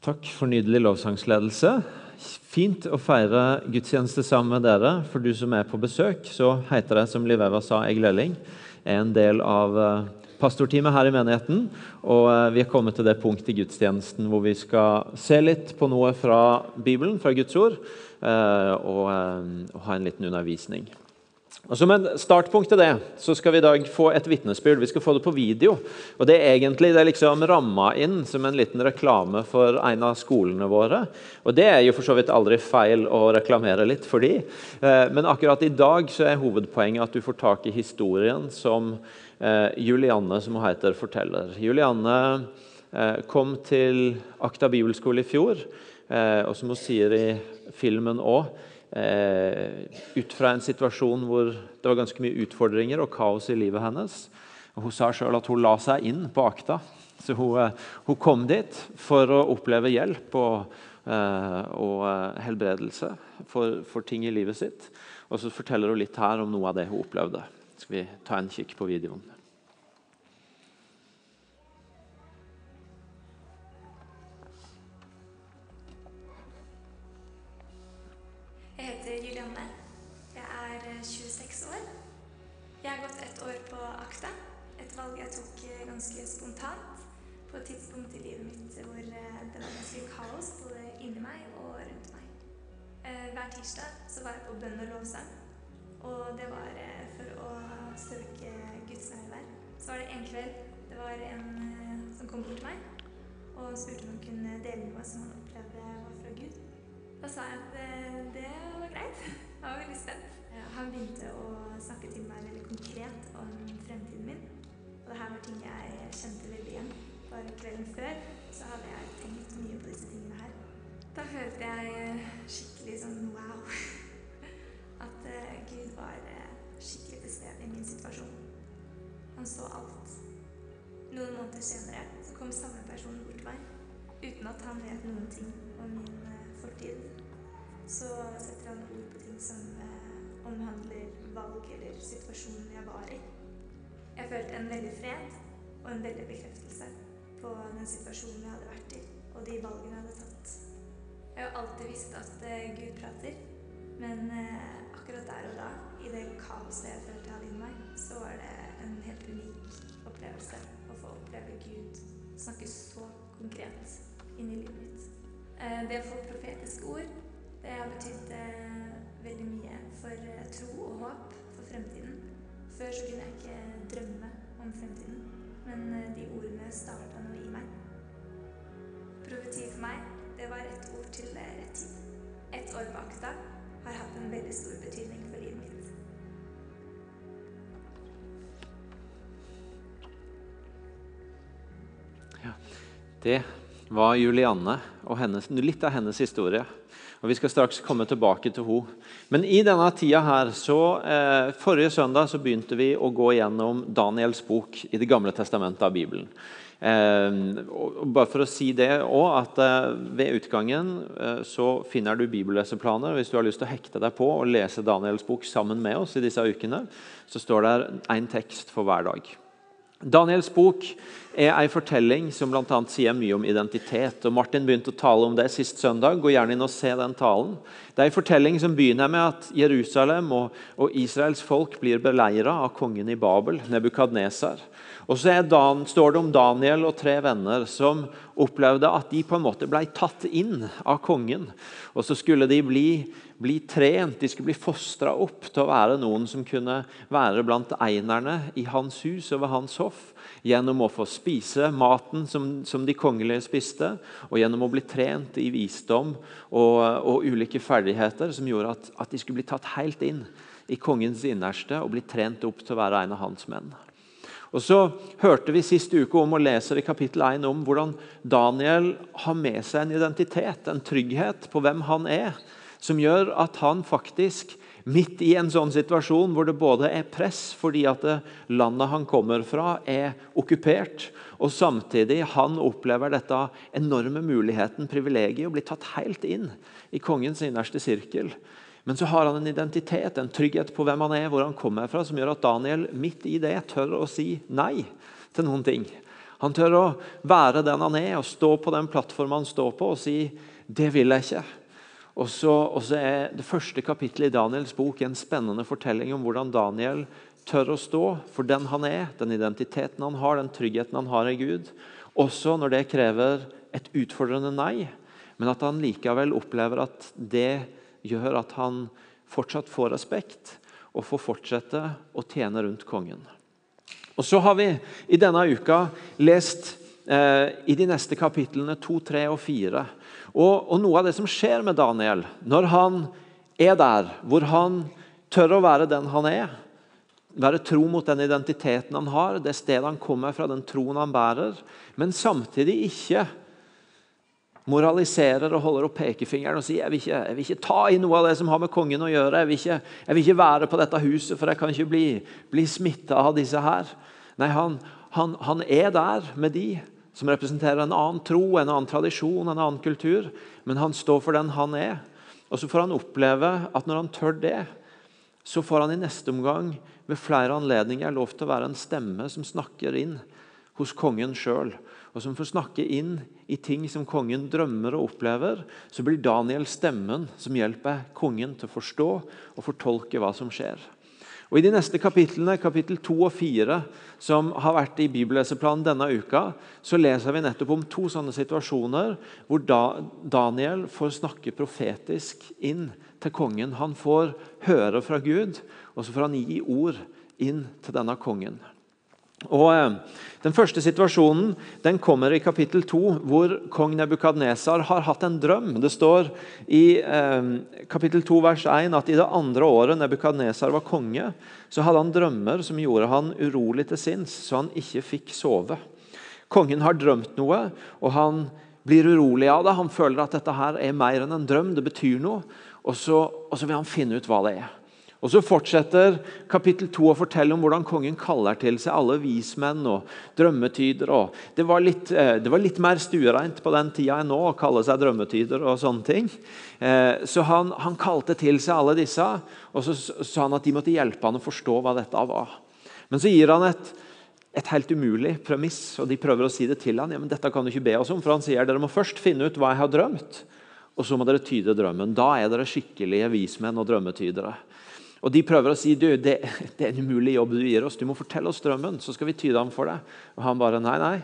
Takk for nydelig lovsangsledelse. Fint å feire gudstjeneste sammen med dere. For du som er på besøk, så heter jeg, som Liv Eva sa, Egil Elling. er en del av eh, pastorteamet her i menigheten. Og eh, vi er kommet til det punktet i gudstjenesten hvor vi skal se litt på noe fra Bibelen, fra Guds ord, eh, og, ha en liten undervisning. Og Som en startpunkt til det så skal vi i dag få et vitnesbyrd. Vi skal få det på video. og Det er egentlig det er liksom ramma inn som en liten reklame for en av skolene våre. Og Det er jo for så vidt aldri feil å reklamere litt for de. Eh, men akkurat i dag så er hovedpoenget at du får tak i historien som eh, Julianne, som hun heter, forteller. Julianne eh, kom til Akta bibelskole i fjor, og som hun sier i filmen òg ut fra en situasjon hvor det var ganske mye utfordringer og kaos i livet hennes. Og hun sa sjøl at hun la seg inn på akta. Så hun, eh, hun kom dit for å oppleve hjelp og, eh, og eh, helbredelse for, for, ting i livet sitt. Og så forteller hun litt her om noe av det hun opplevde. Skal vi ta en kikk på videoen? Ting om min uh, fortid. Så setter han ord på ting som omhandler valg eller situasjonen jeg var i. Jeg følte en veldig fred og en veldig bekreftelse på den situasjonen jeg hadde vært i, og de valgene jeg hadde tatt. Jeg har alltid visst at eh, Gud prater, men eh, akkurat der og da, i det kaoset jeg følte jeg hadde inni meg, så var det en helt unik opplevelse å få oppleve Gud snakke så konkret inn i livet mitt. Uh, det å få profetiske ord, det har betydd veldig mye for tro og håp for fremtiden. Før så kunne jeg ikke drømme om fremtiden, men de ordene starta noe i meg. Profeti for meg det var ett ord til rett tid. Ett år på akta har hatt en veldig stor betydning for livet mitt. Ja, det var Julianne og hennes, litt av hennes historie. Og Vi skal straks komme tilbake til henne. Men i denne tida her, så, eh, Forrige søndag så begynte vi å gå gjennom Daniels bok i Det gamle testamentet av Bibelen. Eh, og bare for å si det også, at eh, Ved utgangen eh, så finner du bibelleseplaner. Hvis du har lyst til å hekte deg på og lese Daniels bok sammen med oss, i disse ukene, så står det én tekst for hver dag. Daniels bok er en fortelling som annet sier mye om identitet. og Martin begynte å tale om det sist søndag. Gå gjerne inn og se den talen. Det er en fortelling som begynner med at Jerusalem og, og Israels folk blir beleira av kongen i Babel, Nebukadnesar. Og så Dan, står det om Daniel og tre venner som opplevde at de på en måte ble tatt inn av kongen. Og så skulle de bli, bli trent, de skulle bli fostra opp til å være noen som kunne være blant einerne i hans hus og ved hans hoff. Gjennom å få spise maten som, som de kongelige spiste, og gjennom å bli trent i visdom og, og ulike ferdigheter som gjorde at, at de skulle bli tatt helt inn i kongens innerste og bli trent opp til å være en av hans menn. Og så hørte vi sist uke om og leser i kapittel 1 om hvordan Daniel har med seg en identitet, en trygghet på hvem han er, som gjør at han faktisk midt i en sånn situasjon hvor det både er press fordi at landet han kommer fra, er okkupert, og samtidig han opplever dette enorme muligheten, privilegiet, å bli tatt helt inn i kongens innerste sirkel. Men så har han en identitet, en trygghet på hvem han er, hvor han kommer fra, som gjør at Daniel midt i det tør å si nei til noen ting. Han tør å være den han er, og stå på den plattformen han står på, og si 'det vil jeg ikke'. Og så, er Det første kapittelet i Daniels bok en spennende fortelling om hvordan Daniel tør å stå for den han er, den identiteten han har, den tryggheten han har i Gud. Også når det krever et utfordrende nei, men at han likevel opplever at det gjør at han fortsatt får respekt og får fortsette å tjene rundt kongen. Og Så har vi i denne uka lest eh, i de neste kapitlene 2, 3 og 4. Og, og, noe av det som skjer med Daniel når han er der, hvor han tør å være den han er, være tro mot den identiteten han har, det stedet han kommer fra, den troen han bærer, men samtidig ikke moraliserer og holder opp pekefingeren og sier jeg vil, ikke, jeg vil ikke ta i noe av det som har med kongen å gjøre. Jeg vil ikke, jeg vil ikke være på dette huset, for jeg kan ikke bli, bli smitta av disse her. Nei, han, han, han, er der med de som representerer en annen tro, en annen tradisjon, en annen kultur. Men han står for den han er. Og så får han oppleve at når han tør det, så får han i neste omgang ved flere anledninger lov til å være en stemme som snakker inn hos kongen sjøl og som får snakke inn i ting som kongen drømmer og opplever, så blir Daniel stemmen som hjelper kongen til å forstå og fortolke hva som skjer. Og I de neste kapitlene, kapittel 2 og 4, som har vært i bibelleseplanen denne uka, så leser vi nettopp om to sånne situasjoner hvor Daniel får snakke profetisk inn til kongen. Han får høre fra Gud, og så får han gi ord inn til denne kongen. Og eh, Den første situasjonen den kommer i kapittel 2, hvor kong Nebukadnesar har hatt en drøm. Det står i eh, kapittel 2 vers 1 at i det andre året Nebukadnesar var konge, så hadde han drømmer som gjorde han urolig til sinns, så han ikke fikk sove. Kongen har drømt noe, og han blir urolig av det. Han føler at dette her er mer enn en drøm, det betyr noe. Og så, og så vil han finne ut hva det er. Og Så fortsetter kapittel 2 å fortelle om hvordan kongen kaller til seg alle vismenn og drømmetyder. Det, var litt, eh, det var litt mer stuereint på den tida enn nå å kalle seg drømmetyder. og sånne ting. Eh, så han, han kalte til seg alle disse, og så sa han at de måtte hjelpe han å forstå hva dette var. Men så gir han et, et helt umulig premiss, og de prøver å si det til han. Ja, men dette kan du ikke be oss om, for han sier dere må først finne ut hva jeg har drømt, og så må dere tyde drømmen. Da er dere skikkelige vismenn og drømmetydere. Og De prøver å si du, det, det, er en umulig jobb du gir oss. Du må fortelle oss drømmen, så skal vi tyde ham for deg. Og han bare nei, nei.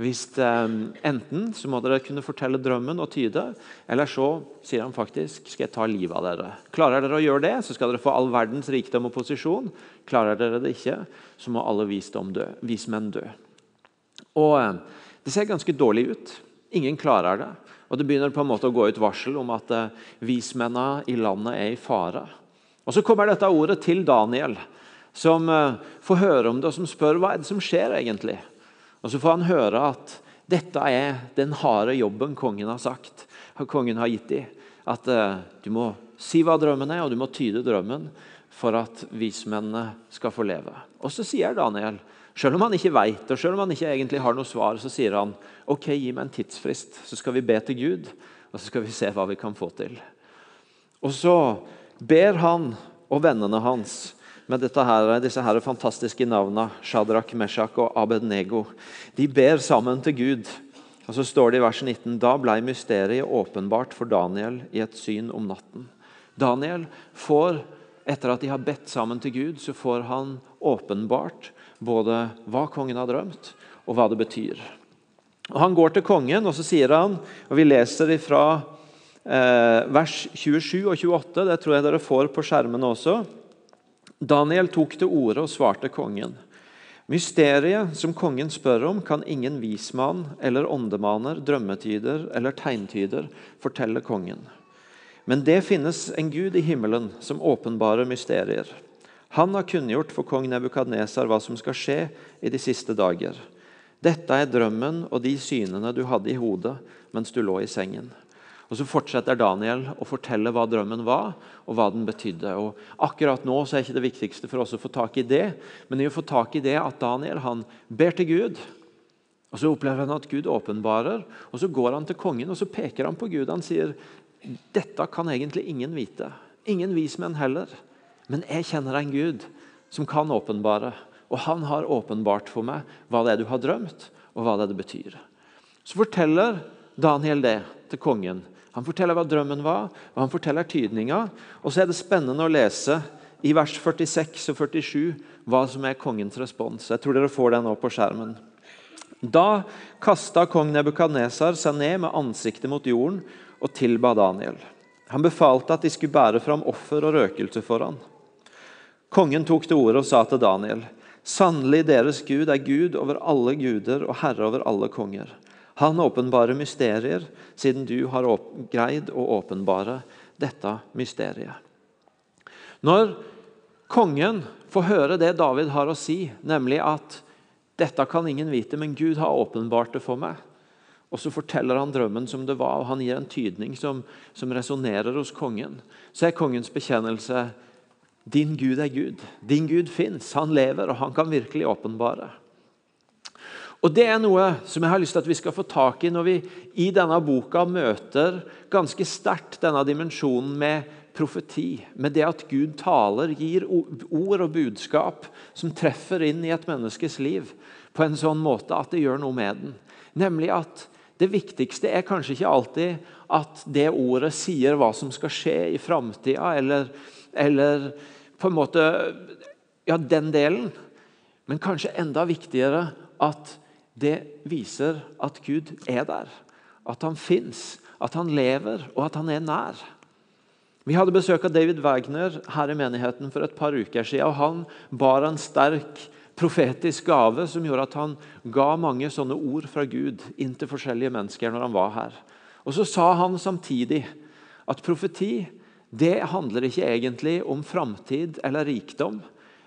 Hvis, um, enten så må dere kunne fortelle drømmen og tyde, eller så sier han faktisk skal jeg ta livet av dere. Klarer dere å gjøre det, så skal dere få all verdens rikdom og posisjon. Klarer dere det ikke, så må alle visdom dø, vismenn dø. Og um, Det ser ganske dårlig ut. Ingen klarer det. Og Det begynner på en måte å gå ut varsel om at uh, vismennene i landet er i fare. Og Så kommer dette ordet til Daniel, som uh, får høre om det og som spør hva er det som skjer egentlig. Og Så får han høre at dette er den harde jobben kongen har sagt, kongen har gitt dem. At uh, du må si hva drømmen er, og du må tyde drømmen for at vismennene skal få leve. Og Så sier Daniel, selv om han ikke vet og selv om han ikke egentlig har noe svar, så sier han ok, gi meg en tidsfrist, så skal vi be til Gud, og så skal vi se hva vi kan få til. Og så ber han og vennene hans med her, disse her fantastiske navnene, Shadrach, Meshach og Abednego, de ber sammen til Gud. Og Så står det i vers 19.: Da blei mysteriet åpenbart for Daniel i et syn om natten. Daniel får, etter at de har bedt sammen til Gud, så får han åpenbart både hva kongen har drømt, og hva det betyr. Og Han går til kongen, og så sier han, og vi leser ifra vers 27 og 28. Det tror jeg dere får på skjermene også. Daniel tok til orde og svarte kongen. Mysteriet som kongen spør om, kan ingen vismann eller åndemaner, drømmetyder eller tegntyder fortelle kongen. Men det finnes en gud i himmelen som åpenbarer mysterier. Han har kunngjort for kong Nebukadnesar hva som skal skje i de siste dager. Dette er drømmen og de synene du hadde i hodet mens du lå i sengen. Og Så fortsetter Daniel å fortelle hva drømmen var, og hva den betydde. Og akkurat nå så er ikke det viktigste for oss å få tak i det, men i å få tak i det at Daniel han ber til Gud. Og Så opplever han at Gud åpenbarer, og så går han til kongen og så peker han på Gud. Han sier dette kan egentlig ingen vite. Ingen vismenn heller. Men jeg kjenner en Gud som kan åpenbare. Og han har åpenbart for meg hva det er du har drømt, og hva det betyr. Så forteller Daniel det til kongen. Han forteller hva drømmen var, og han forteller tydninga. Og så er det spennende å lese i vers 46 og 47 hva som er kongens respons. Jeg tror dere får det nå på skjermen. Da kasta kong Nebukadnesar seg ned med ansiktet mot jorden og tilba Daniel. Han befalte at de skulle bære fram offer og røkelse for han. Kongen tok til orde og sa til Daniel.: Sannelig, deres Gud er Gud over alle guder og herre over alle konger. Han åpenbarer mysterier, siden du har greid å åpenbare dette mysteriet. Når kongen får høre det David har å si, nemlig at dette kan ingen vite, men Gud har åpenbart det for meg, og så forteller han drømmen som det var, og han gir en tydning som, som resonnerer hos kongen, så er kongens bekjennelse din Gud er Gud. Din Gud fins. Han lever, og han kan virkelig åpenbare. Og Det er noe som jeg har lyst til at vi skal få tak i når vi i denne boka møter ganske sterkt denne dimensjonen med profeti. Med det at Gud taler, gir ord og budskap som treffer inn i et menneskes liv på en sånn måte at det gjør noe med den. Nemlig at det viktigste er kanskje ikke alltid at det ordet sier hva som skal skje i framtida, eller, eller på en måte Ja, den delen. Men kanskje enda viktigere at det viser at Gud er der. At han fins, at han lever, og at han er nær. Vi hadde besøk av David Wagner her i menigheten for et par uker siden. og Han bar en sterk profetisk gave som gjorde at han ga mange sånne ord fra Gud inn til forskjellige mennesker når han var her. Og Så sa han samtidig at profeti det handler ikke egentlig om framtid eller rikdom,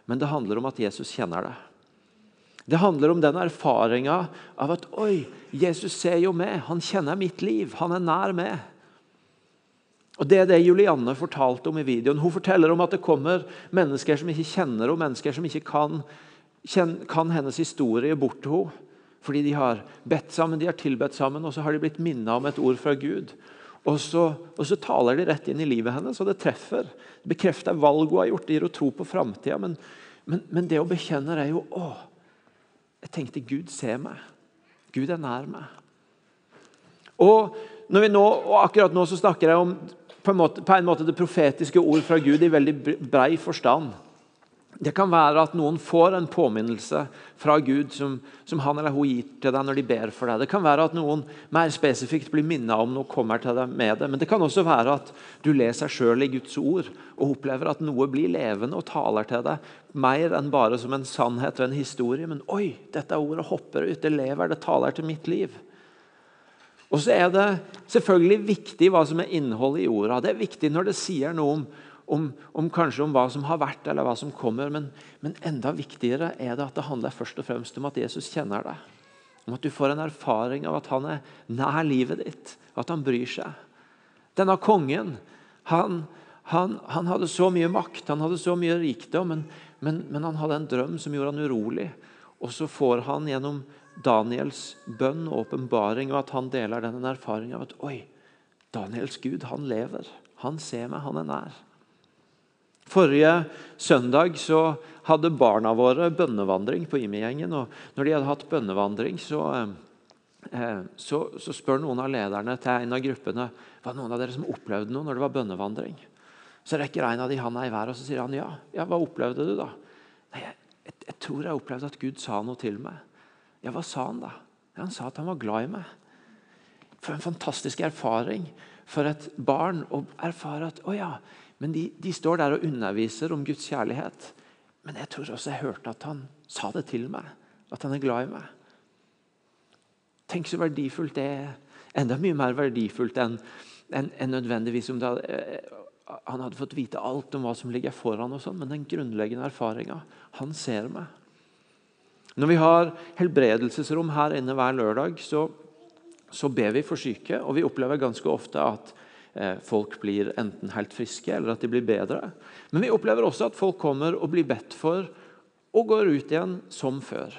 men det handler om at Jesus kjenner det. Det handler om den erfaringa av at Oi, Jesus ser jo meg. Han kjenner mitt liv. Han er nær meg. Og Det er det Julianne fortalte om i videoen. Hun forteller om at det kommer mennesker som ikke kjenner henne, mennesker som ikke kan, kan hennes historie bort til henne. Fordi de har bedt sammen, de har tilbedt sammen, og så har de blitt minnet om et ord fra Gud. Og så, og så, taler de rett inn i livet hennes, og det treffer. Det bekrefter valg hun har gjort, det gir henne tro på framtida. Men, men, men, det å bekjenne er jo å, jeg tenkte Gud ser meg. Gud er nær meg. Og, nå, og akkurat nå så snakker jeg om på en, måte, på en måte det profetiske ord fra Gud i veldig brei forstand. Det kan være at noen får en påminnelse fra Gud som, som, han eller hun gir til deg når de ber for deg. Det kan være at noen mer spesifikt blir minnet om noe kommer til deg med det. Men det kan også være at du leser sjøl i Guds ord og opplever at noe blir levende og taler til deg. Mer enn bare som en sannhet og en historie. Men oi, dette ordet hopper ut, det lever, det taler til mitt liv. Og så er det selvfølgelig viktig hva som er innholdet i orda. Det er viktig når det sier noe om om, om, kanskje om hva som har vært eller hva som kommer. Men, men, enda viktigere er det at det handler først og fremst om at Jesus kjenner deg. Om at du får en erfaring av at han er nær livet ditt, at han bryr seg. Denne kongen han, han, han hadde så mye makt, han hadde så mye rikdom, men, men, men han hadde en drøm som gjorde han urolig. Og så får han gjennom Daniels bønn og åpenbaring og at han deler den erfaringen av at oi, Daniels Gud, han lever. Han ser meg, han er nær. Forrige søndag så hadde barna våre bønnevandring på Imi-gjengen. og Når de hadde hatt bønnevandring, så, eh, så, så, spør noen av lederne til en av gruppene var det noen av dere som opplevde noe når det var bønnevandring. Så rekker en av de handa i været og så sier han, ja, ja, hva opplevde du da? Nei, jeg, jeg, jeg, tror jeg opplevde at Gud sa noe til meg. Ja, hva sa han da? Ja, han sa at han var glad i meg. For en fantastisk erfaring for et barn å erfare at å ja, men de, de, står der og underviser om Guds kjærlighet. Men jeg tror også jeg hørte at han sa det til meg. At han er glad i meg. Tenk så verdifullt det er. Enda mye mer verdifullt enn en, en nødvendigvis om hadde, eh, han hadde fått vite alt om hva som ligger foran, og sånn, men den grunnleggende erfaringa. Han ser meg. Når vi har helbredelsesrom her inne hver lørdag, så, så ber vi for syke. Og vi opplever ganske ofte at folk blir enten helt friske eller at de blir bedre. Men vi opplever også at folk kommer og blir bedt for og går ut igjen som før.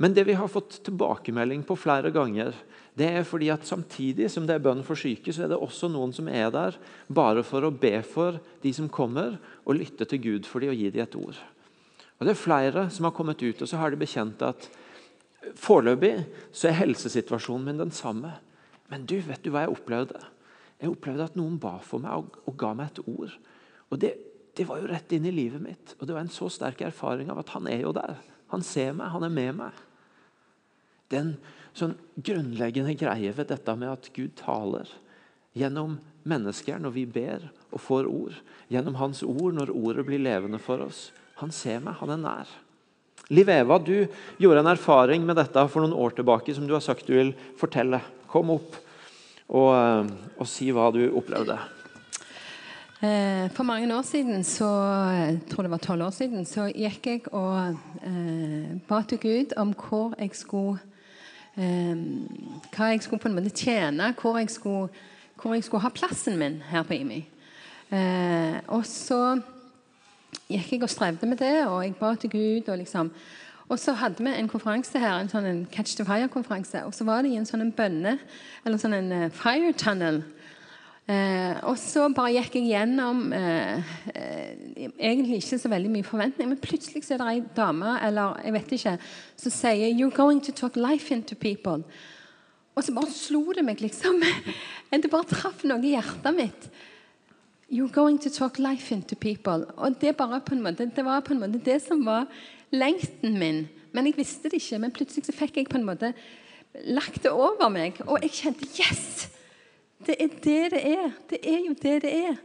Men det vi har fått tilbakemelding på flere ganger, det er fordi at samtidig som det er bønn for syke, så er det også noen som er der bare for å be for de som kommer, og lytte til Gud for dem og gi dem et ord. Og Det er flere som har kommet ut og så har de bekjent at Foreløpig så er helsesituasjonen min den samme. Men du, vet du hva jeg opplevde? Jeg opplevde at noen ba for meg og, og ga meg et ord. Og det, det, var jo rett inn i livet mitt. Og det var en så sterk erfaring av at han er jo der. Han ser meg, han er med meg. Den sånn grunnleggende greie ved dette med at Gud taler gjennom mennesker når vi ber og får ord. Gjennom Hans ord når ordet blir levende for oss. Han ser meg, han er nær. Liv Eva, du gjorde en erfaring med dette for noen år tilbake som du har sagt du vil fortelle. Kom opp og, eh, og si hva du opplevde. Eh, for mange år siden, så, jeg tror det var tolv år siden, så gikk jeg og eh, ba til Gud om hvor jeg skulle eh, Hva jeg skulle på en måte tjene, hvor jeg skulle, hvor jeg skulle ha plassen min her på IMI. Eh, og så gikk jeg og strevde med det, og jeg ba til Gud. Og liksom og så hadde vi en konferanse her, en sånn Catch the Fire-konferanse. Og så var det i en sånn bønne, eller sånn en uh, fire tunnel. Eh, og så bare gikk jeg gjennom eh, eh, egentlig ikke så veldig mye forventning, men plutselig så er det ei dame eller jeg vet ikke, som sier 'You're going to talk life into people'. Og så bare slo det meg, liksom. Det bare traff noe i hjertet mitt. You're going to talk life into people. Og det, bare på en måte, det var på en måte det som var lengten min. Men jeg visste det ikke. Men plutselig så fikk jeg på en måte lagt det over meg. Og jeg kjente Yes! Det er det det er. Det er jo det det er.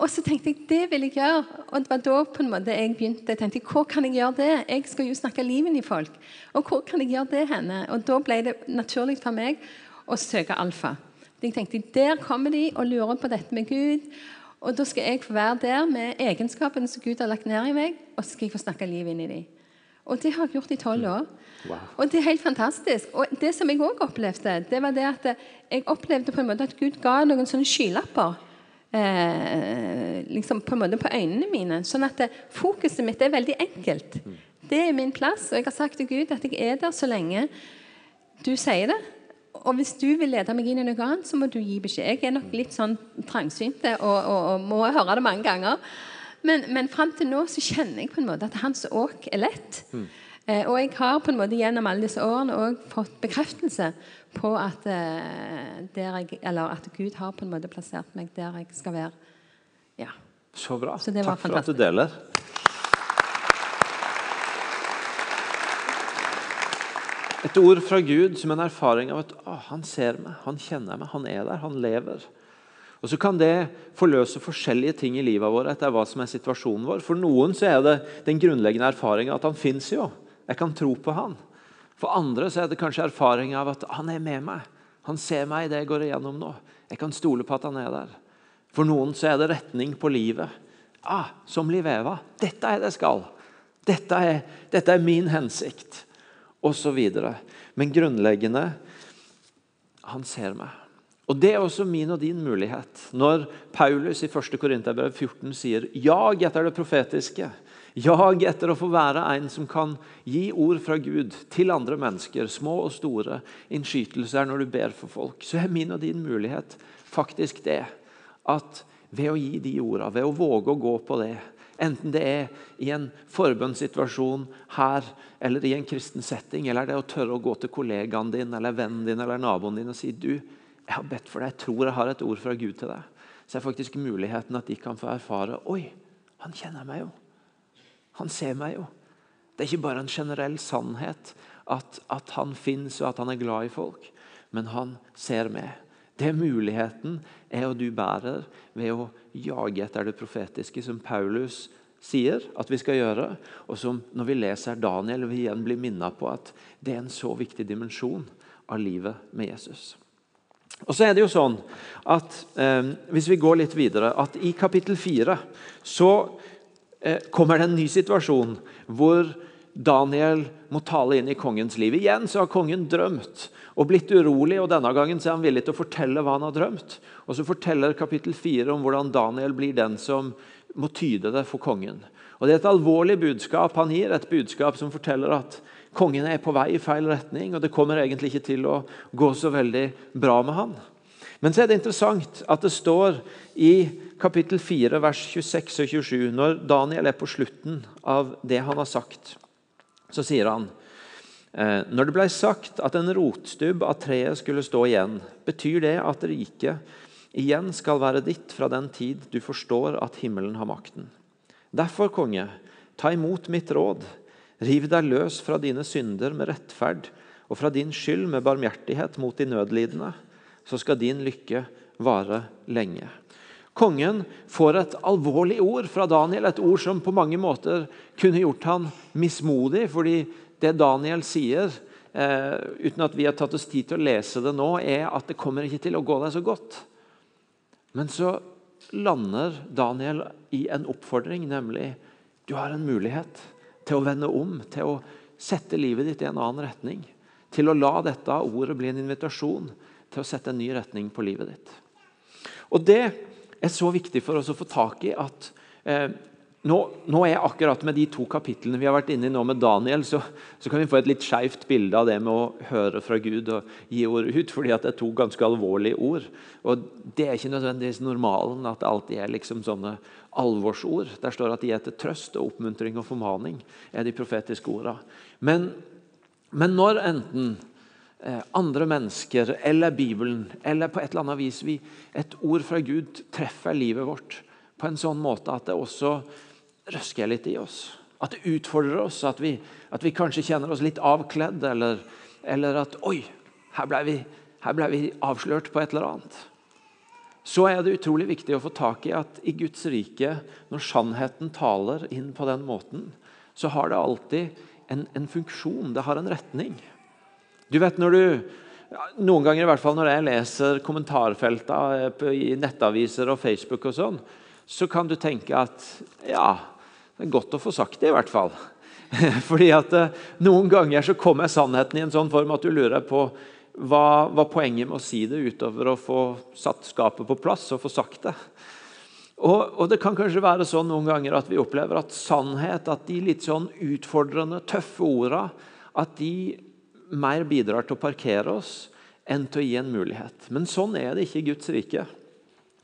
Og så tenkte jeg det vil jeg gjøre. Og det var da på en måte jeg begynte. Jeg tenkte, Hvor kan jeg gjøre det? Jeg skal jo snakke livet i folk. Og hvor kan jeg gjøre det henne? Og da ble det naturlig for meg å søke alfa. Jeg tenkte, Der kommer de og lurer på dette med Gud. Og da skal jeg få være der med egenskapene som Gud har lagt ned i meg, og så skal jeg få snakke liv inn i dem. Og det har jeg gjort i tolv år. Wow. Og det er helt fantastisk. Og det som jeg òg opplevde, det var det at jeg opplevde på en måte at Gud ga noen sånne skylapper. Eh, liksom på en måte på øynene mine. Sånn at fokuset mitt er veldig enkelt. Det er min plass. Og jeg har sagt til Gud at jeg er der så lenge du sier det. Og hvis du vil lede meg inn i noe annet, så må du gi beskjed. Jeg er nok litt sånn trangsynt og, og, og, må høre det mange ganger. Men, men fram til nå så kjenner jeg på en måte at hans åk er lett. Mm. Eh, og jeg har på en måte gjennom alle disse årene også fått bekreftelse på at, eh, jeg, at, Gud har på en måte plassert meg der jeg skal være. Ja. Så bra. Så Takk for fantastisk. at du deler. Et ord fra Gud som en erfaring av at å, han ser meg, han kjenner meg, han er der, han lever. Og Så kan det forløse forskjellige ting i livet vårt etter hva som er situasjonen vår. For noen så er det den grunnleggende erfaringen at han fins jo. Jeg kan tro på han. For andre så er det kanskje erfaringa av at han er med meg. Han ser meg i det jeg går igjennom nå. Jeg kan stole på at han er der. For noen så er det retning på livet. Ah, som Liveva. Dette er det jeg skal. Dette er, dette er min hensikt osv. Men grunnleggende han ser meg. Og Det er også min og din mulighet. Når Paulus i 1. Korinterbrev 14 sier 'jag etter det profetiske', jag etter å få være en som kan gi ord fra Gud til andre mennesker, små og store innskytelser når du ber for folk, så er min og din mulighet faktisk det at ved å gi de ordene, ved å våge å gå på det, Enten det er i en forbønnssituasjon her eller i en kristen setting, eller det er å tørre å gå til kollegaen din eller vennen din eller naboen din og si du, jeg har bedt for deg, jeg tror jeg har et ord fra Gud til deg. Så er faktisk muligheten at de kan få erfare Oi, han kjenner meg jo. Han ser meg jo. Det er ikke bare en generell sannhet at, at han fins og at han er glad i folk, men han ser meg. Det muligheten er og du bærer ved å jage etter det profetiske, som Paulus sier at vi skal gjøre, og som når vi leser Daniel, vi igjen blir minnet på at det er en så viktig dimensjon av livet med Jesus. Og så er det jo sånn at eh, Hvis vi går litt videre, at i kapittel 4 så eh, kommer det en ny situasjon hvor Daniel må tale inn i kongens liv. Igjen så har kongen drømt og blitt urolig, og denne gangen så er han villig til å fortelle hva han har drømt. Og så forteller kapittel 4 om hvordan Daniel blir den som må tyde det for kongen. Og Det er et alvorlig budskap han gir, et budskap som forteller at kongen er på vei i feil retning, og det kommer egentlig ikke til å gå så veldig bra med han. Men så er det interessant at det står i kapittel 4, vers 26 og 27, når Daniel er på slutten av det han har sagt så sier han Eh, når det ble sagt at en rotstubb av treet skulle stå igjen, betyr det at riket igjen skal være ditt fra den tid du forstår at himmelen har makten. Derfor, konge, ta imot mitt råd. Riv deg løs fra dine synder med rettferd og fra din skyld med barmhjertighet mot de nødlidende. Så skal din lykke vare lenge. Kongen får et alvorlig ord fra Daniel, et ord som på mange måter kunne gjort han mismodig. fordi det Daniel sier, eh, uten at vi har tatt oss tid til å lese det nå, er at det kommer ikke til å gå deg så godt. Men så lander Daniel i en oppfordring, nemlig du har en mulighet til å vende om, til å sette livet ditt i en annen retning. Til å la dette ordet bli en invitasjon til å sette en ny retning på livet ditt. Og Det er så viktig for oss å få tak i at eh, nå, nå, er akkurat med de to kapitlene vi har vært inne i nå med Daniel, så, så kan vi få et litt skeivt bilde av det med å høre fra Gud og gi ord ut, fordi det er to ganske alvorlige ord. Og Det er ikke nødvendigvis normalen at det alltid er liksom sånne alvorsord. Der står at de er til trøst og oppmuntring og formaning, er de profetiske ordene. Men, men når enten andre mennesker eller Bibelen eller på et eller annet vis vi, et ord fra Gud treffer livet vårt på en sånn måte at det også røsker litt i oss. At det utfordrer oss, at vi, at vi kanskje kjenner oss litt avkledd, eller, eller at Oi, her ble, vi, her ble vi avslørt på et eller annet. Så er det utrolig viktig å få tak i at i Guds rike, når sannheten taler inn på den måten, så har det alltid en, en funksjon. Det har en retning. Du vet når du Noen ganger, i hvert fall når jeg leser kommentarfelta i nettaviser og Facebook, og sånn, så kan du tenke at ja, det er godt å få sagt det, i hvert fall. Fordi at eh, Noen ganger så kommer sannheten i en sånn form at du lurer på hva var poenget med å si det utover å få satt skapet på plass og få sagt det. Og, og, Det kan kanskje være sånn noen ganger at vi opplever at sannhet, at de litt sånn utfordrende, tøffe orda, at de mer bidrar til å parkere oss enn til å gi en mulighet. Men sånn er det ikke i Guds rike.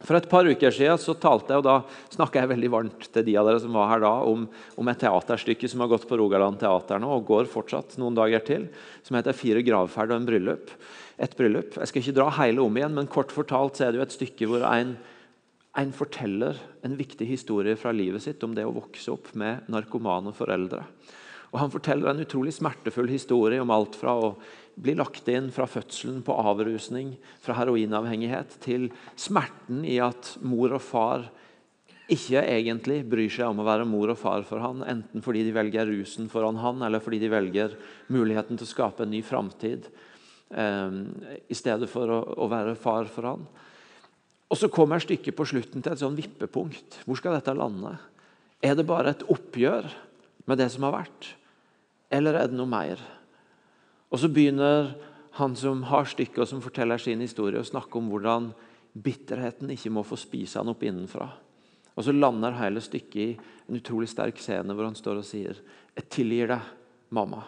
For et par uker siden så talte jeg, og da snakka jeg veldig varmt til de av dere som var her da, om, om, et teaterstykke som har gått på Rogaland Teater nå, og går fortsatt noen dager til, som heter 'Fire gravferd og en bryllup'. Et bryllup. Jeg skal ikke dra hele om igjen, men kort fortalt så er det jo et stykke hvor en, en forteller en viktig historie fra livet sitt om det å vokse opp med narkomane foreldre. Og Han forteller en utrolig smertefull historie om alt fra å bli lagt inn fra fødselen på avrusning, fra heroinavhengighet, til smerten i at mor og far ikke egentlig bryr seg om å være mor og far for han, enten fordi de velger rusen foran han, eller fordi de velger muligheten til å skape en ny framtid eh, i stedet for å, å, være far for han. Og Så kommer stykket på slutten til et sånn vippepunkt. Hvor skal dette lande? Er det bare et oppgjør med det som har vært, eller er det noe mer? Og så begynner han som har stykket og som forteller sin historie, å snakke om hvordan bitterheten ikke må få spise han opp innenfra. Og så lander hele stykket i en utrolig sterk scene hvor han står og sier Jeg tilgir deg, mamma,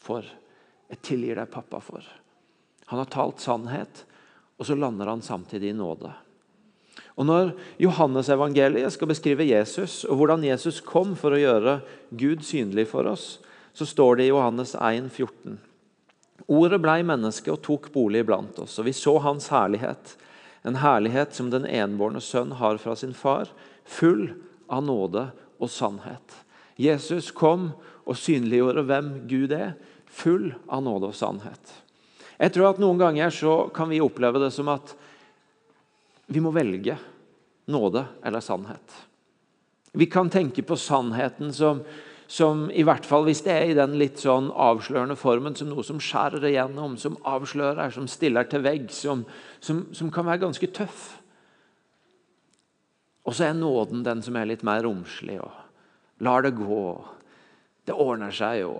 for. Jeg tilgir deg, pappa, for. Han har talt sannhet, og så lander han samtidig i nåde. Og Når Johannes-evangeliet skal beskrive Jesus og hvordan Jesus kom for å gjøre Gud synlig for oss, så står det i Johannes 1, 14. Ordet blei menneske og tok bolig iblant oss, og vi så hans herlighet. En herlighet som den enbårne sønn har fra sin far, full av nåde og sannhet. Jesus kom og synliggjorde hvem Gud er, full av nåde og sannhet. Jeg tror at Noen ganger så kan vi oppleve det som at vi må velge nåde eller sannhet. Vi kan tenke på sannheten som som i hvert fall hvis det er i den litt sånn avslørende formen, som noe som skjærer igjennom, som avslører, som stiller til vegg, som, som, som kan være ganske tøff. Og så er nåden den som er litt mer romslig og lar det gå. Det ordner seg jo.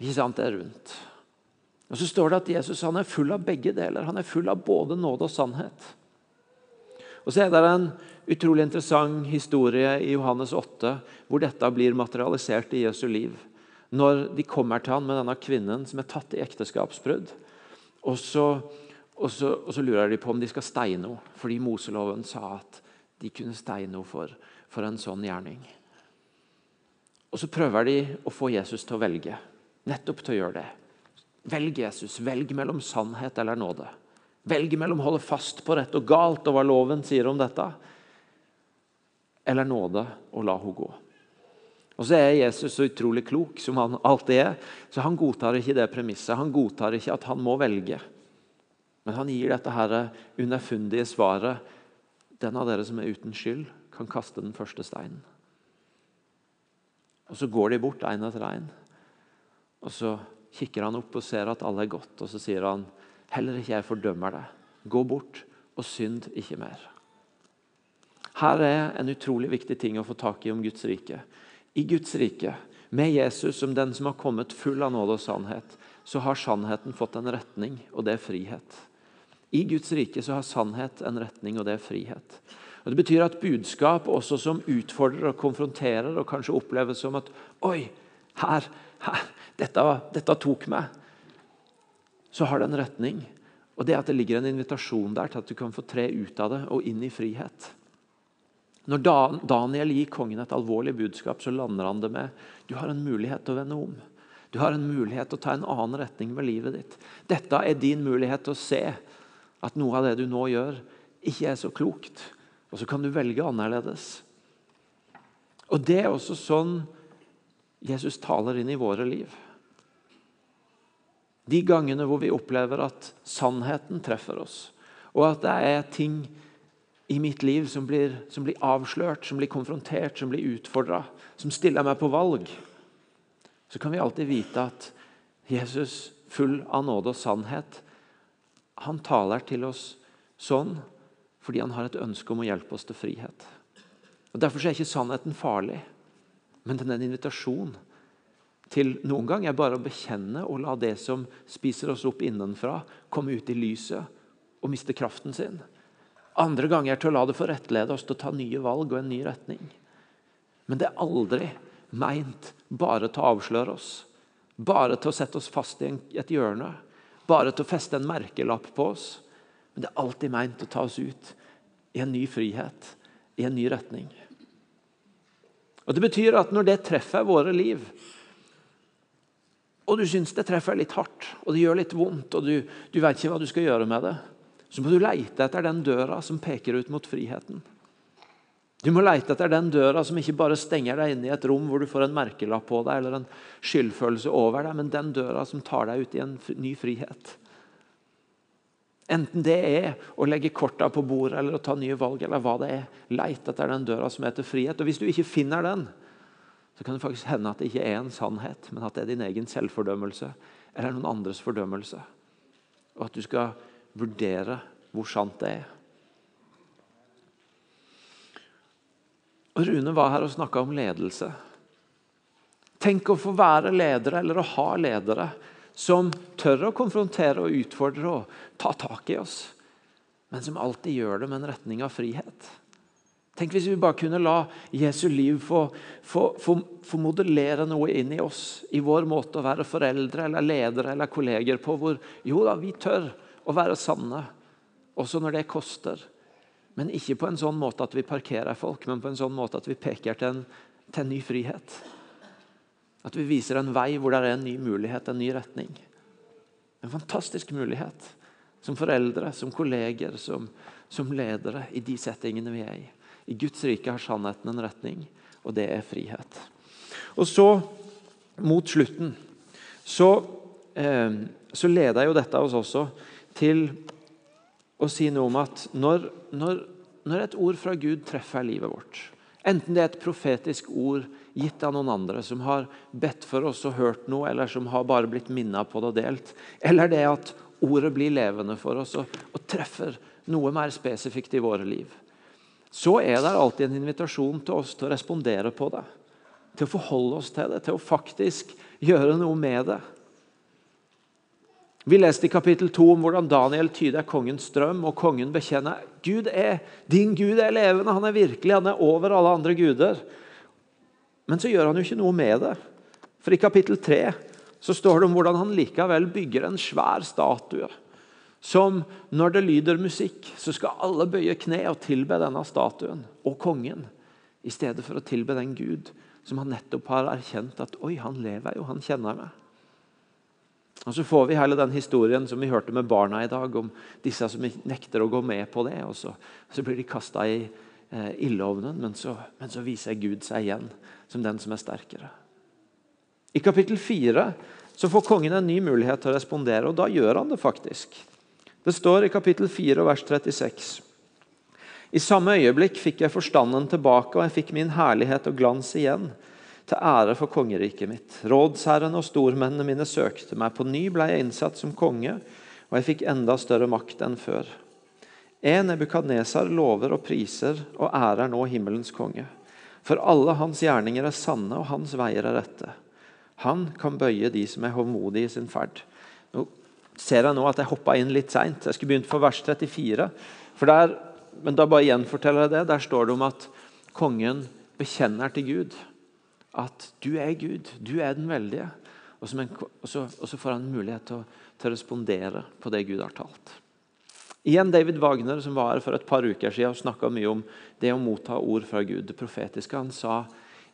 Ikke sant, det er rundt. Og Så står det at Jesus han er full av begge deler. Han er full av både nåde og sannhet. Og Så er det en utrolig interessant historie i Johannes 8 hvor dette blir materialisert i Jesu liv. Når de kommer til han med denne kvinnen som er tatt i ekteskapsbrudd. Og så, og, så, og så, lurer de på om de skal steine henne, fordi Moseloven sa at de kunne steine henne for, for en sånn gjerning. Og Så prøver de å få Jesus til å velge. nettopp til å gjøre det. Velg Jesus. Velg mellom sannhet eller nåde. Velg mellom å holde fast på rett og galt og hva loven sier om dette, eller nåde og la henne gå. Og så er Jesus så utrolig klok som han alltid er, så han godtar ikke det premisset. Han godtar ikke at han må velge. Men han gir dette her underfundige svaret. Den av dere som er uten skyld, kan kaste den første steinen. Og Så går de bort én etter én. Og så kikker han opp og ser at alle er gått, og så sier han heller ikke jeg fordømmer deg. Gå bort og synd ikke mer. Her er en utrolig viktig ting å få tak i om Guds rike. I Guds rike, med Jesus som den som har kommet full av nåde og sannhet, så har sannheten fått en retning, og det er frihet. I Guds rike så har sannhet en retning, og det er frihet. Og Det betyr at budskap også som utfordrer og konfronterer og kanskje oppleves som at Oi, her, her dette, dette tok meg. Så har det en retning. Og det er at det ligger en invitasjon der til at du kan få tre ut av det og inn i frihet. Når Daniel gir kongen et alvorlig budskap, så lander han det med du har en mulighet til å vende om. Du har en mulighet til å ta en annen retning med livet ditt. Dette er din mulighet til å se at noe av det du nå gjør, ikke er så klokt. Og så kan du velge annerledes. Og Det er også sånn Jesus taler inn i våre liv. De gangene hvor vi opplever at sannheten treffer oss, og at det er ting i mitt liv som blir, som blir avslørt, som blir konfrontert, som blir utfordra, som stiller meg på valg, så kan vi alltid vite at Jesus, full av nåde og sannhet, han taler til oss sånn fordi han har et ønske om å hjelpe oss til frihet. Og Derfor er ikke sannheten farlig, men den er en invitasjon til noen gang er bare å bekjenne og la det som spiser oss opp innenfra, komme ut i lyset og miste kraften sin. Andre ganger til å la det få rettlede oss til å ta nye valg og en ny retning. Men det er aldri meint bare til å avsløre oss, bare til å sette oss fast i et hjørne, bare til å feste en merkelapp på oss. Men det er alltid meint å ta oss ut i en ny frihet, i en ny retning. Og Det betyr at når det treffer våre liv, og du syns det treffer litt hardt, og det gjør litt vondt, og du, du vet ikke hva du skal gjøre med det, så må du leite etter den døra som peker ut mot friheten. Du må leite etter den døra som ikke bare stenger deg inne i et rom hvor du får en merkelapp på deg eller en skyldfølelse over deg, men den døra som tar deg ut i en ny frihet. Enten det er å legge korta på bordet eller å ta nye valg, eller hva det er. Leit etter den døra som heter frihet. Og Hvis du ikke finner den, så kan det faktisk hende at det ikke er en sannhet, men at det er din egen selvfordømmelse eller noen andres fordømmelse. Og at du skal vurdere hvor sant det er. Og Rune var her og snakka om ledelse. Tenk å få være ledere, eller å ha ledere, som tør å konfrontere og utfordre og ta tak i oss, men som alltid gjør det med en retning av frihet. Tenk hvis vi bare kunne la Jesu liv få, få, få, få, modellere noe inn i oss, i vår måte å være foreldre eller ledere eller kolleger på, hvor jo da, vi tør å være sanne, også når det koster. Men ikke på en sånn måte at vi parkerer folk, men på en sånn måte at vi peker til en, til en ny frihet. At vi viser en vei hvor det er en ny mulighet, en ny retning. En fantastisk mulighet. Som foreldre, som kolleger, som, som ledere i de settingene vi er i. I Guds rike har sannheten en retning, og det er frihet. Og så, mot slutten, så, eh, så leder jo dette oss også til å si noe om at når, når, når et ord fra Gud treffer livet vårt, enten det er et profetisk ord gitt av noen andre som har bedt for oss og hørt noe, eller som har bare blitt minnet på det og delt. Eller det at ordet blir levende for oss og, og treffer noe mer spesifikt i våre liv. Så er det alltid en invitasjon til oss til å respondere på det. Til å forholde oss til det, til å faktisk gjøre noe med det. Vi leste i kapittel 2 om hvordan Daniel tyder kongens drøm, og kongen bekjenner Gud er, din Gud er levende, han er virkelig, han er over alle andre guder. Men så gjør han jo ikke noe med det. For i kapittel 3 så står det om hvordan han likevel bygger en svær statue. Som når det lyder musikk, så skal alle bøye kne og tilbe denne statuen og kongen. I stedet for å tilbe den Gud som han nettopp har erkjent at oi, han lever jo, han kjenner meg. Og Så får vi hele den historien som vi hørte med barna i dag, om disse som nekter å gå med på det. og Så, så blir de kasta i eh, ildovnen, men så, men så viser Gud seg igjen som den som er sterkere. I kapittel 4 får kongen en ny mulighet til å respondere, og da gjør han det faktisk. Det står i kapittel 4 vers 36. I samme øyeblikk fikk jeg forstanden tilbake, og jeg fikk min herlighet og glans igjen, til ære for kongeriket mitt. Rådsherrene og stormennene mine søkte meg. På ny ble jeg innsatt som konge, og jeg fikk enda større makt enn før. En Nebukadnesar lover og priser og ærer nå himmelens konge. For alle hans gjerninger er sanne, og hans veier er rette. Han kan bøye de som er hovmodige i sin ferd. Nå ser jeg nå at jeg hoppa inn litt seint. Jeg skulle begynt på vers 34. For der, men da bare gjenforteller jeg det. Der står det om at kongen bekjenner til Gud at du er Gud, du er den veldige. Og, en, og, så, og så, får han mulighet til å, til å, respondere på det Gud har talt. Igjen David Wagner, som var her for et par uker siden og snakka mye om det å motta ord fra Gud, det profetiske. Han sa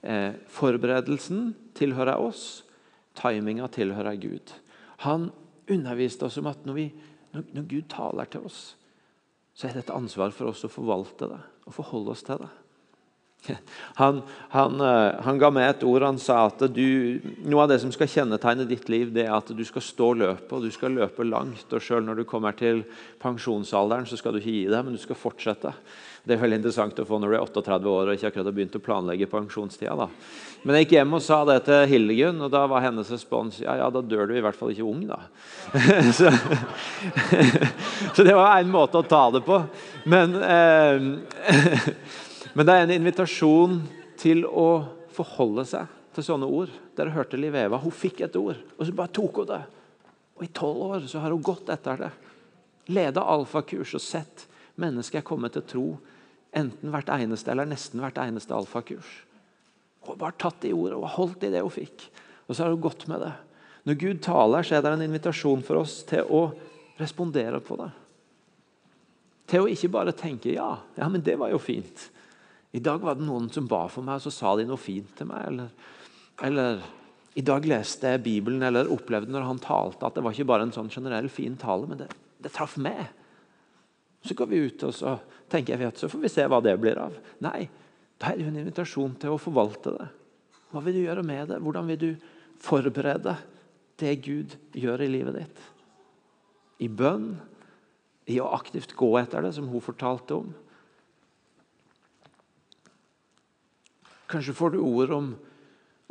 Eh, forberedelsen tilhører oss, timinga tilhører Gud. Han underviste oss om at når, vi, når Gud taler til oss, så er det et ansvar for oss å forvalte det og forholde oss til det. Han, han, eh, han, ga meg et ord. Han sa at du, noe av det som skal kjennetegne ditt liv, det er at du skal stå løpet, og du skal løpe langt. og Selv når du kommer til pensjonsalderen, så skal du ikke gi deg, men du skal fortsette. Det er veldig interessant å få når du er 38 år og ikke akkurat har begynt å planlegge pensjonstida. da. Men jeg gikk hjem og sa det til Hildegunn, og da var hennes respons ja, ja, da dør du i hvert fall ikke ung, da. så, så, det var en måte å ta det på. Men, eh, men det er en invitasjon til å forholde seg til sånne ord. Dere hørte Liv Eva. Hun fikk et ord, og så bare tok hun det. Og i tolv år så har hun gått etter det. Leda alfakurs og sett mennesker komme til tro enten hvert eneste eller nesten hvert eneste alfakurs. Hun har bare tatt i ordet og holdt i det hun fikk. Og så har hun gått med det. Når Gud taler, så er det en invitasjon for oss til å respondere på det. Til å ikke bare tenke ja, ja, men det var jo fint. I dag var det noen som ba for meg, og så sa de noe fint til meg. Eller, eller i dag leste jeg Bibelen eller opplevde når han talte, at det var ikke bare en sånn generell fin tale, men det, det traff meg. Så går vi ut og så tenker jeg vet, så får vi se hva det blir av. Nei, da er det jo en invitasjon til å forvalte det. Hva vil du gjøre med det? Hvordan vil du forberede det Gud gjør i livet ditt? I bønn, i å aktivt gå etter det, som hun fortalte om. Kanskje får du ord om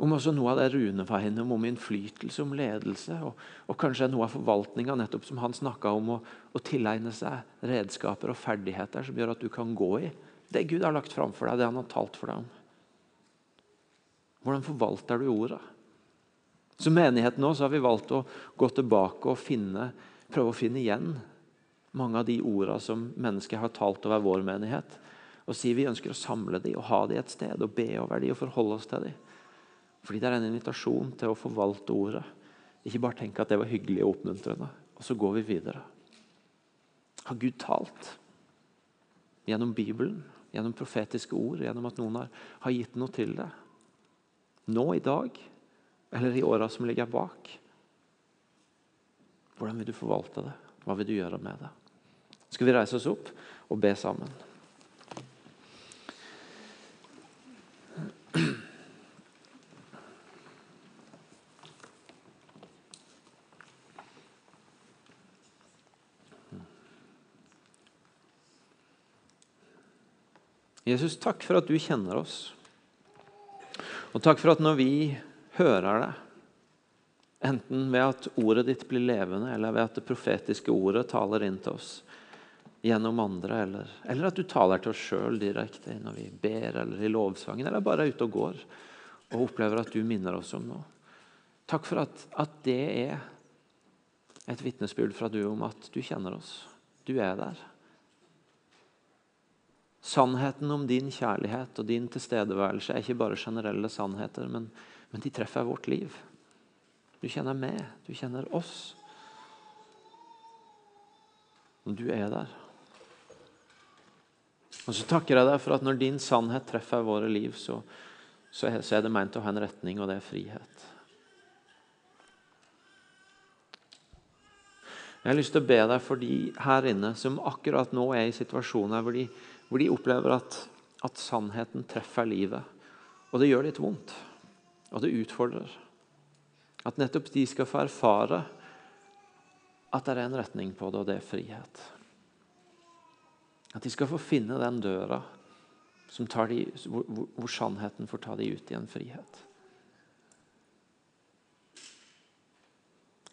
om også noe av det Rune var innom, om innflytelse, om ledelse. Og, og kanskje noe av forvaltninga, nettopp som han snakka om, å, tilegne seg redskaper og ferdigheter som gjør at du kan gå i det Gud har lagt fram for deg, det han har talt for deg om. Hvordan forvalter du ordet? Som menighet nå så har vi valgt å gå tilbake og finne, prøve å finne igjen mange av de ordene som mennesker har talt over vår menighet. Og si vi ønsker å samle dem og ha dem et sted og be over dem og forholde oss til dem. Fordi det er en invitasjon til å forvalte ordet. Ikke bare tenke at det var hyggelig og oppmuntrende, og så går vi videre. Har Gud talt? Gjennom Bibelen, gjennom profetiske ord, gjennom at noen har, har gitt noe til det. Nå i dag, eller i åra som ligger bak. Hvordan vil du forvalte det? Hva vil du gjøre med det? Skal vi reise oss opp og be sammen? Jesus, takk for at du kjenner oss. Og takk for at når vi hører det, enten ved at ordet ditt blir levende, eller ved at det profetiske ordet taler inn til oss gjennom andre, eller, eller at du taler til oss sjøl direkte når vi ber eller i lovsangen, eller bare er ute og går og opplever at du minner oss om noe. Takk for at, at det er et vitnesbyrd fra du om at du kjenner oss. Du er der. Sannheten om din kjærlighet og din tilstedeværelse er ikke bare generelle sannheter, men, men de treffer vårt liv. Du kjenner meg, du kjenner oss. Og du er der. Og så takker jeg deg for at når din sannhet treffer våre liv, så, så er det meint å ha en retning, og det er frihet. Jeg har lyst til å be deg for de her inne som akkurat nå er i situasjoner hvor de, hvor de opplever at, at sannheten treffer livet. Og det gjør litt vondt. Og det utfordrer. At nettopp de skal få erfare at det er en retning på det, og det er frihet. At de skal få finne den døra de, hvor, hvor sannheten får ta dem ut i en frihet.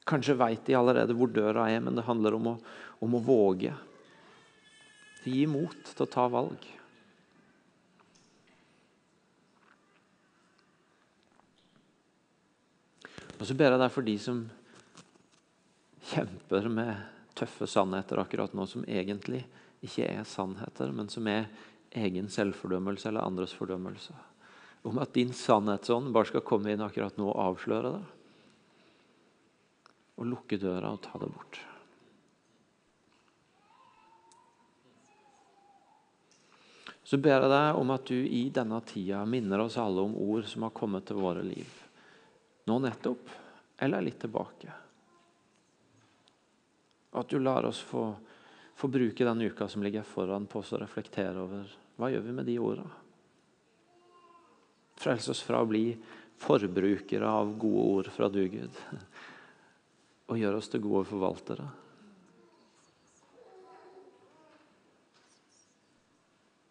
Kanskje veit de allerede hvor døra er, men det handler om å, om å våge. Gi mot til å ta valg. Og så ber jeg deg for de som kjemper med tøffe sannheter akkurat nå, som egentlig ikke er sannheter, men som er egen selvfordømmelse eller andres fordømmelse. Om at din sannhetsånd bare skal komme inn akkurat nå og avsløre det og lukke døra og ta det bort. Så ber jeg deg om at du i denne tida minner oss alle om ord som har kommet til våre liv. Nå nettopp, eller litt tilbake. At du lar oss få, få bruke den uka som ligger foran på oss, og reflektere over hva gjør vi med de ordene. Frels oss fra å bli forbrukere av gode ord fra du, Gud og gjør oss til gode forvaltere.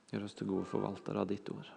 Gjør oss til gode forvaltere av ditt ord.